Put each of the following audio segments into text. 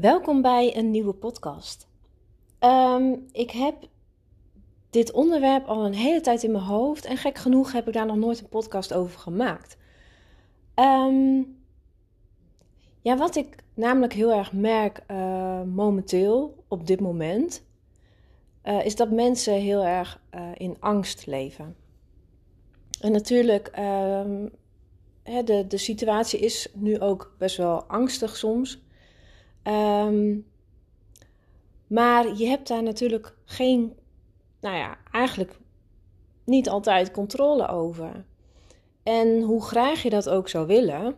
Welkom bij een nieuwe podcast. Ehm, ik heb dit onderwerp al een hele tijd in mijn hoofd en gek genoeg heb ik daar nog nooit een podcast over gemaakt. Ehm, ja, wat ik namelijk heel erg merk uh, momenteel, op dit moment, uh, is dat mensen heel erg uh, in angst leven. En natuurlijk, um, de, de situatie is nu ook best wel angstig soms. Um, maar je hebt daar natuurlijk geen, nou ja, eigenlijk niet altijd controle over. En hoe graag je dat ook zou willen,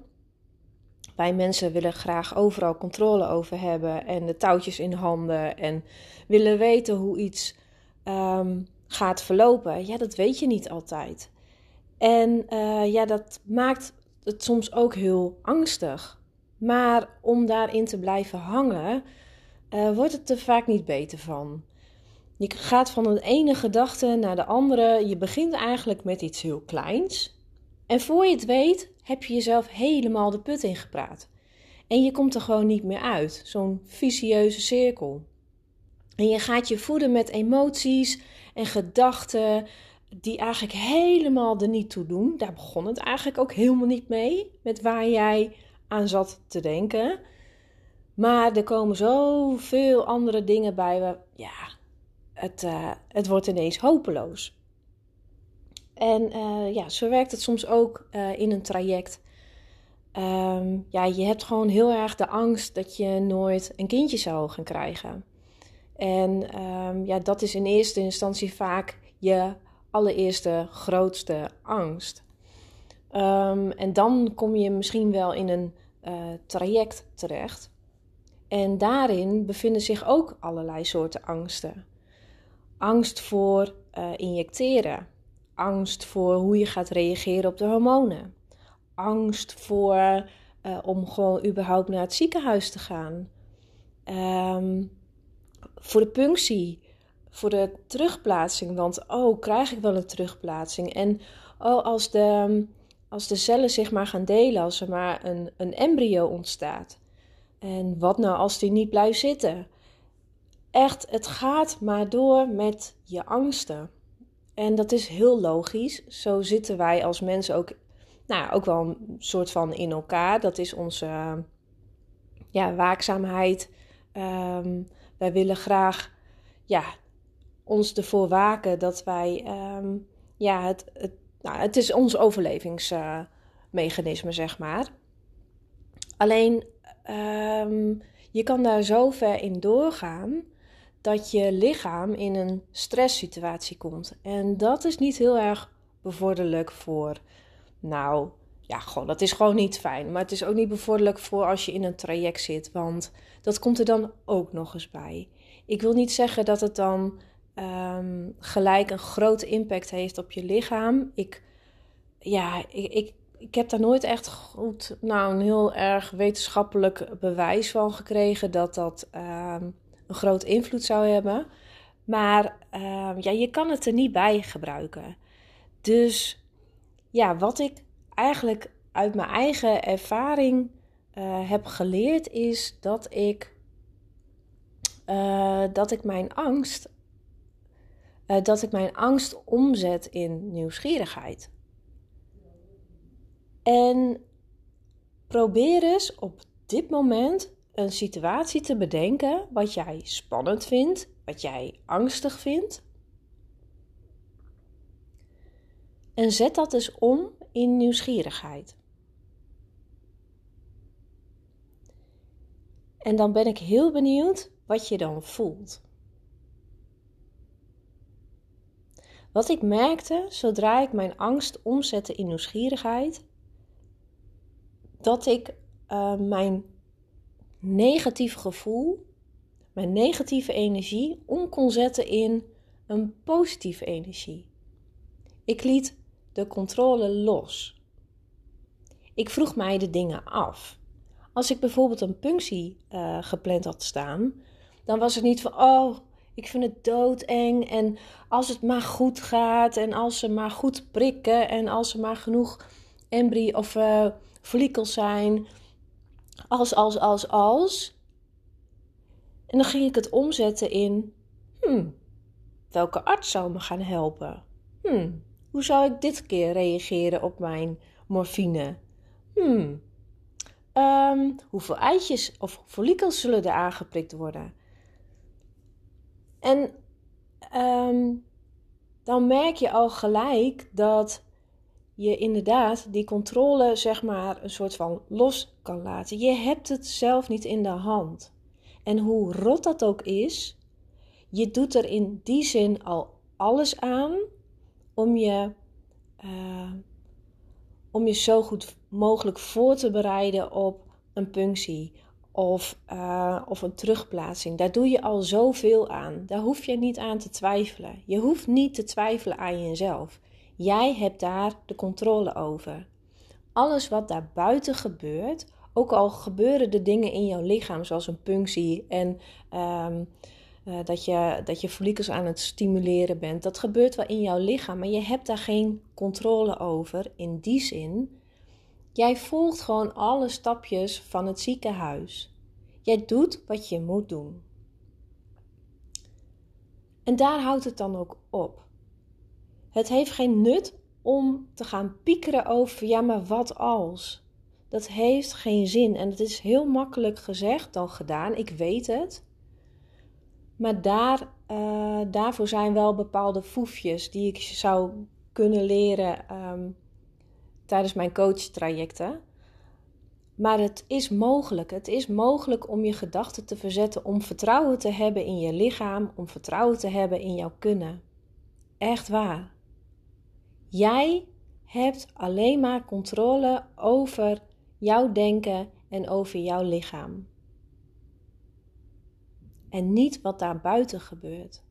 wij mensen willen graag overal controle over hebben en de touwtjes in handen en willen weten hoe iets um, gaat verlopen. Ja, dat weet je niet altijd. En uh, ja, dat maakt het soms ook heel angstig. Maar om daarin te blijven hangen, uh, wordt het er vaak niet beter van. Je gaat van de ene gedachte naar de andere. Je begint eigenlijk met iets heel kleins. En voor je het weet, heb je jezelf helemaal de put ingepraat. En je komt er gewoon niet meer uit. Zo'n vicieuze cirkel. En je gaat je voeden met emoties en gedachten die eigenlijk helemaal er niet toe doen. Daar begon het eigenlijk ook helemaal niet mee. Met waar jij aan zat te denken. Maar er komen zoveel andere dingen bij. We, ja, het, uh, het wordt ineens hopeloos. En uh, ja, zo werkt het soms ook uh, in een traject. Um, ja, je hebt gewoon heel erg de angst dat je nooit een kindje zou gaan krijgen. En um, ja, dat is in eerste instantie vaak je allereerste grootste angst. Um, en dan kom je misschien wel in een uh, traject terecht. En daarin bevinden zich ook allerlei soorten angsten. Angst voor uh, injecteren, angst voor hoe je gaat reageren op de hormonen, angst voor uh, om gewoon überhaupt naar het ziekenhuis te gaan, um, voor de punctie, voor de terugplaatsing. Want oh, krijg ik wel een terugplaatsing? En oh, als de, als de cellen zich maar gaan delen, als er maar een, een embryo ontstaat. En wat nou als die niet blijft zitten? Echt, het gaat maar door met je angsten. En dat is heel logisch. Zo zitten wij als mensen ook, nou, ook wel een soort van in elkaar. Dat is onze ja, waakzaamheid. Um, wij willen graag ja, ons ervoor waken dat wij, um, ja, het, het, nou, het is ons overlevingsmechanisme, zeg maar. Alleen, um, je kan daar zo ver in doorgaan dat je lichaam in een stresssituatie komt. En dat is niet heel erg bevorderlijk voor, nou, ja, gewoon, dat is gewoon niet fijn. Maar het is ook niet bevorderlijk voor als je in een traject zit, want dat komt er dan ook nog eens bij. Ik wil niet zeggen dat het dan um, gelijk een grote impact heeft op je lichaam. Ik, ja, ik, ik, heb daar nooit echt goed, nou, een heel erg wetenschappelijk bewijs van gekregen dat dat um, een grote invloed zou hebben. Maar um, ja, je kan het er niet bij gebruiken. Dus ja, wat ik eigenlijk uit mijn eigen ervaring uh, heb geleerd is dat ik, uh, dat ik mijn angst uh, dat ik mijn angst omzet in nieuwsgierigheid. En probeer eens op dit moment een situatie te bedenken wat jij spannend vindt, wat jij angstig vindt. En zet dat eens om in nieuwsgierigheid. En dan ben ik heel benieuwd wat je dan voelt. Wat ik merkte zodra ik mijn angst omzette in nieuwsgierigheid, dat ik uh, mijn negatieve gevoel, mijn negatieve energie om kon zetten in een positieve energie. Ik liet de controle los. Ik vroeg mij de dingen af. Als ik bijvoorbeeld een punctie uh, gepland had staan, dan was het niet van, oh, ik vind het doodeng. En als het maar goed gaat. En als ze maar goed prikken. En als er maar genoeg embryo of uh, zijn. Als, als, als, als. En dan ging ik het omzetten in: hmm, welke arts zou me gaan helpen? Hmm, hoe zou ik dit keer reageren op mijn morfine? Hmm, um, hoeveel eitjes of follikels zullen er aangeprikt worden? En um, dan merk je al gelijk dat je inderdaad die controle, zeg maar, een soort van los kan laten. Je hebt het zelf niet in de hand. En hoe rot dat ook is, je doet er in die zin al alles aan om je, uh, om je zo goed mogelijk voor te bereiden op een punctie of, uh, of een terugplaatsing. Daar doe je al zoveel aan. Daar hoef je niet aan te twijfelen. Je hoeft niet te twijfelen aan jezelf. Jij hebt daar de controle over. Alles wat daar buiten gebeurt, ook al gebeuren de dingen in jouw lichaam, zoals een punctie en um, uh, dat, je, dat je follikels aan het stimuleren bent, dat gebeurt wel in jouw lichaam, maar je hebt daar geen controle over in die zin Jij volgt gewoon alle stapjes van het ziekenhuis. Jij doet wat je moet doen. En daar houdt het dan ook op. Het heeft geen nut om te gaan piekeren over, ja, maar wat als? Dat heeft geen zin en het is heel makkelijk gezegd dan gedaan, ik weet het. Maar daar, uh, daarvoor zijn wel bepaalde foefjes die ik zou kunnen leren um, tijdens mijn coachtrajecten. Maar het is mogelijk. Het is mogelijk om je gedachten te verzetten, om vertrouwen te hebben in je lichaam, om vertrouwen te hebben in jouw kunnen. Echt waar. Jij hebt alleen maar controle over jouw denken en over jouw lichaam. En niet wat daar buiten gebeurt.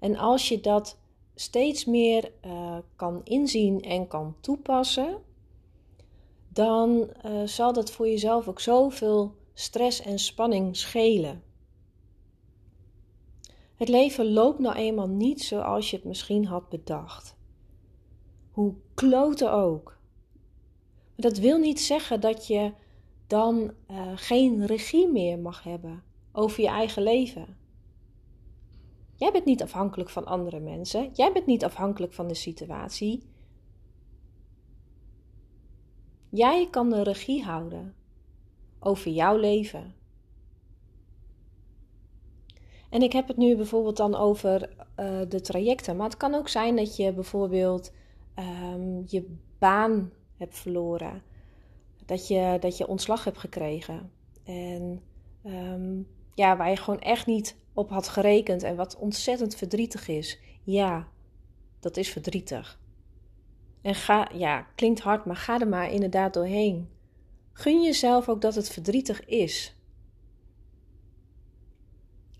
En als je dat steeds meer uh, kan inzien en kan toepassen, dan uh, zal dat voor jezelf ook zoveel stress en spanning schelen. Het leven loopt nou eenmaal niet zoals je het misschien had bedacht. Hoe kloten ook. Maar dat wil niet zeggen dat je dan uh, geen regie meer mag hebben over je eigen leven. Jij bent niet afhankelijk van andere mensen. Jij bent niet afhankelijk van de situatie. Jij kan de regie houden over jouw leven. En ik heb het nu bijvoorbeeld dan over uh, de trajecten. Maar het kan ook zijn dat je bijvoorbeeld um, je baan hebt verloren. Dat je, dat je ontslag hebt gekregen. En um, ja, waar je gewoon echt niet op had gerekend en wat ontzettend verdrietig is. Ja, dat is verdrietig. En ga, ja, klinkt hard, maar ga er maar inderdaad doorheen. Gun jezelf ook dat het verdrietig is.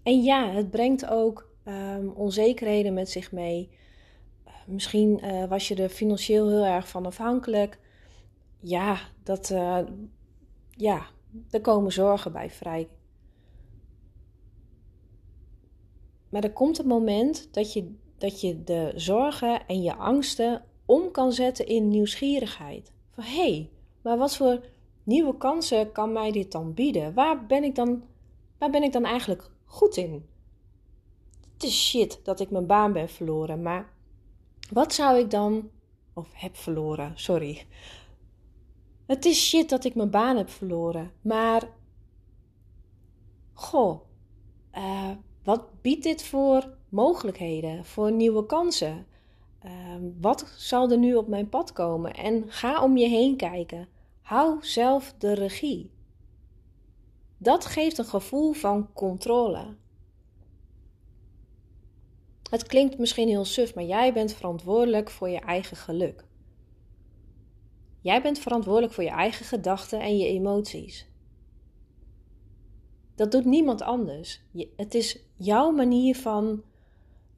En ja, het brengt ook um, onzekerheden met zich mee. Misschien uh, was je er financieel heel erg van afhankelijk. Ja, dat, uh, ja, er komen zorgen bij vrij Maar er komt een moment dat je, dat je de zorgen en je angsten om kan zetten in nieuwsgierigheid. Van hé, hey, maar wat voor nieuwe kansen kan mij dit dan bieden? Waar ben ik dan, waar ben ik dan eigenlijk goed in? Het is shit dat ik mijn baan ben verloren, maar wat zou ik dan. Of heb verloren, sorry. Het is shit dat ik mijn baan heb verloren, maar. Goh, uh, wat biedt dit voor mogelijkheden, voor nieuwe kansen? Uh, wat zal er nu op mijn pad komen? En ga om je heen kijken. Hou zelf de regie. Dat geeft een gevoel van controle. Het klinkt misschien heel suf, maar jij bent verantwoordelijk voor je eigen geluk. Jij bent verantwoordelijk voor je eigen gedachten en je emoties. Dat doet niemand anders. het is jouw manier van.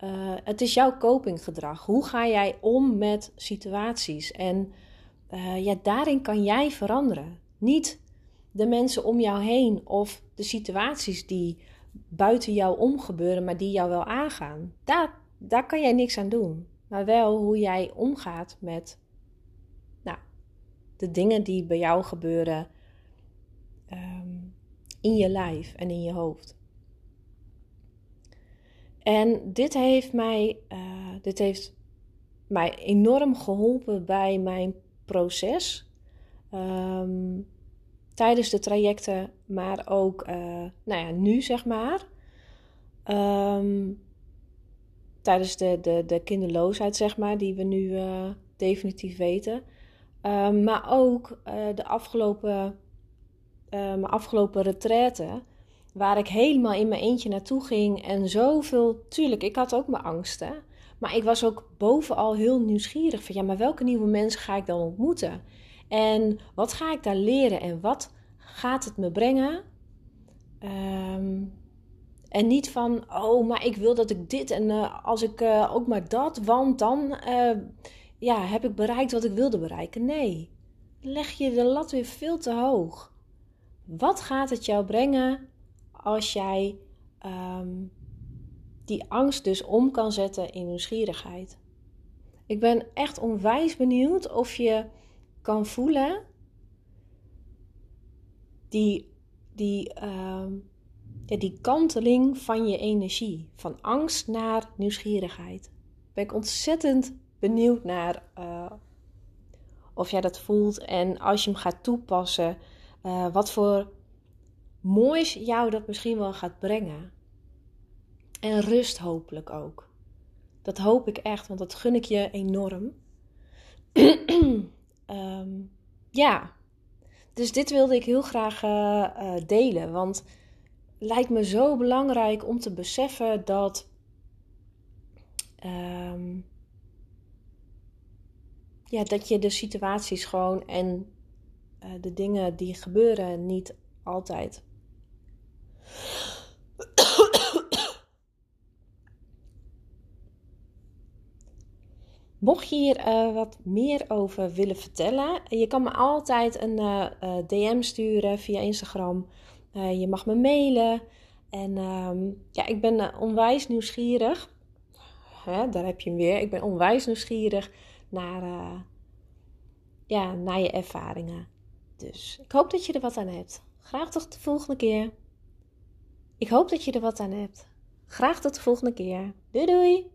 Uh, het is jouw copinggedrag. Hoe ga jij om met situaties? En uh, ja, daarin kan jij veranderen. Niet de mensen om jou heen of de situaties die buiten jou om gebeuren, maar die jou wel aangaan. Daar, daar kan jij niks aan doen. Maar wel hoe jij omgaat met nou, de dingen die bij jou gebeuren. Um, in je lijf en in je hoofd. En dit heeft mij, dit heeft mij enorm geholpen bij mijn proces. Ehm, tijdens de trajecten, maar ook nou ja, nu zeg maar. Ehm, tijdens de, de, de kinderloosheid, zeg maar, die we nu definitief weten. Ehm, maar ook de afgelopen, mijn afgelopen retraite, waar ik helemaal in mijn eentje naartoe ging en zoveel, tuurlijk, ik had ook mijn angsten, maar ik was ook bovenal heel nieuwsgierig van, ja, maar welke nieuwe mensen ga ik dan ontmoeten? En wat ga ik daar leren en wat gaat het me brengen? Um, en niet van, oh, maar ik wil dat ik dit en uh, als ik ook maar dat, want dan ja, heb ik bereikt wat ik wilde bereiken? Nee. Leg je de lat weer veel te hoog. Wat gaat het jou brengen als jij ehm, die angst dus om kan zetten in nieuwsgierigheid? Ik ben echt onwijs benieuwd of je kan voelen die, die, ja, die kanteling van je energie. Van angst naar nieuwsgierigheid. Ben ik ontzettend benieuwd naar uh, of jij dat voelt en als je hem gaat toepassen, uh, wat voor moois jou dat misschien wel gaat brengen. En rust hopelijk ook. Dat hoop ik echt, want dat gun ik je enorm. um, ja, dus dit wilde ik heel graag uh, delen, want lijkt me zo belangrijk om te beseffen dat. Um, ja, dat je de situaties gewoon en uh, de dingen die gebeuren niet altijd. Mocht je hier uh, wat meer over willen vertellen, je kan me altijd een uh, DM sturen via Instagram. je mag me mailen. En um, ja, ik ben onwijs nieuwsgierig. Hè, daar heb je hem weer. Ik ben onwijs nieuwsgierig naar, ja, naar je ervaringen. Dus ik hoop dat je er wat aan hebt. Graag tot de volgende keer. Ik hoop dat je er wat aan hebt. Graag tot de volgende keer. Doei doei!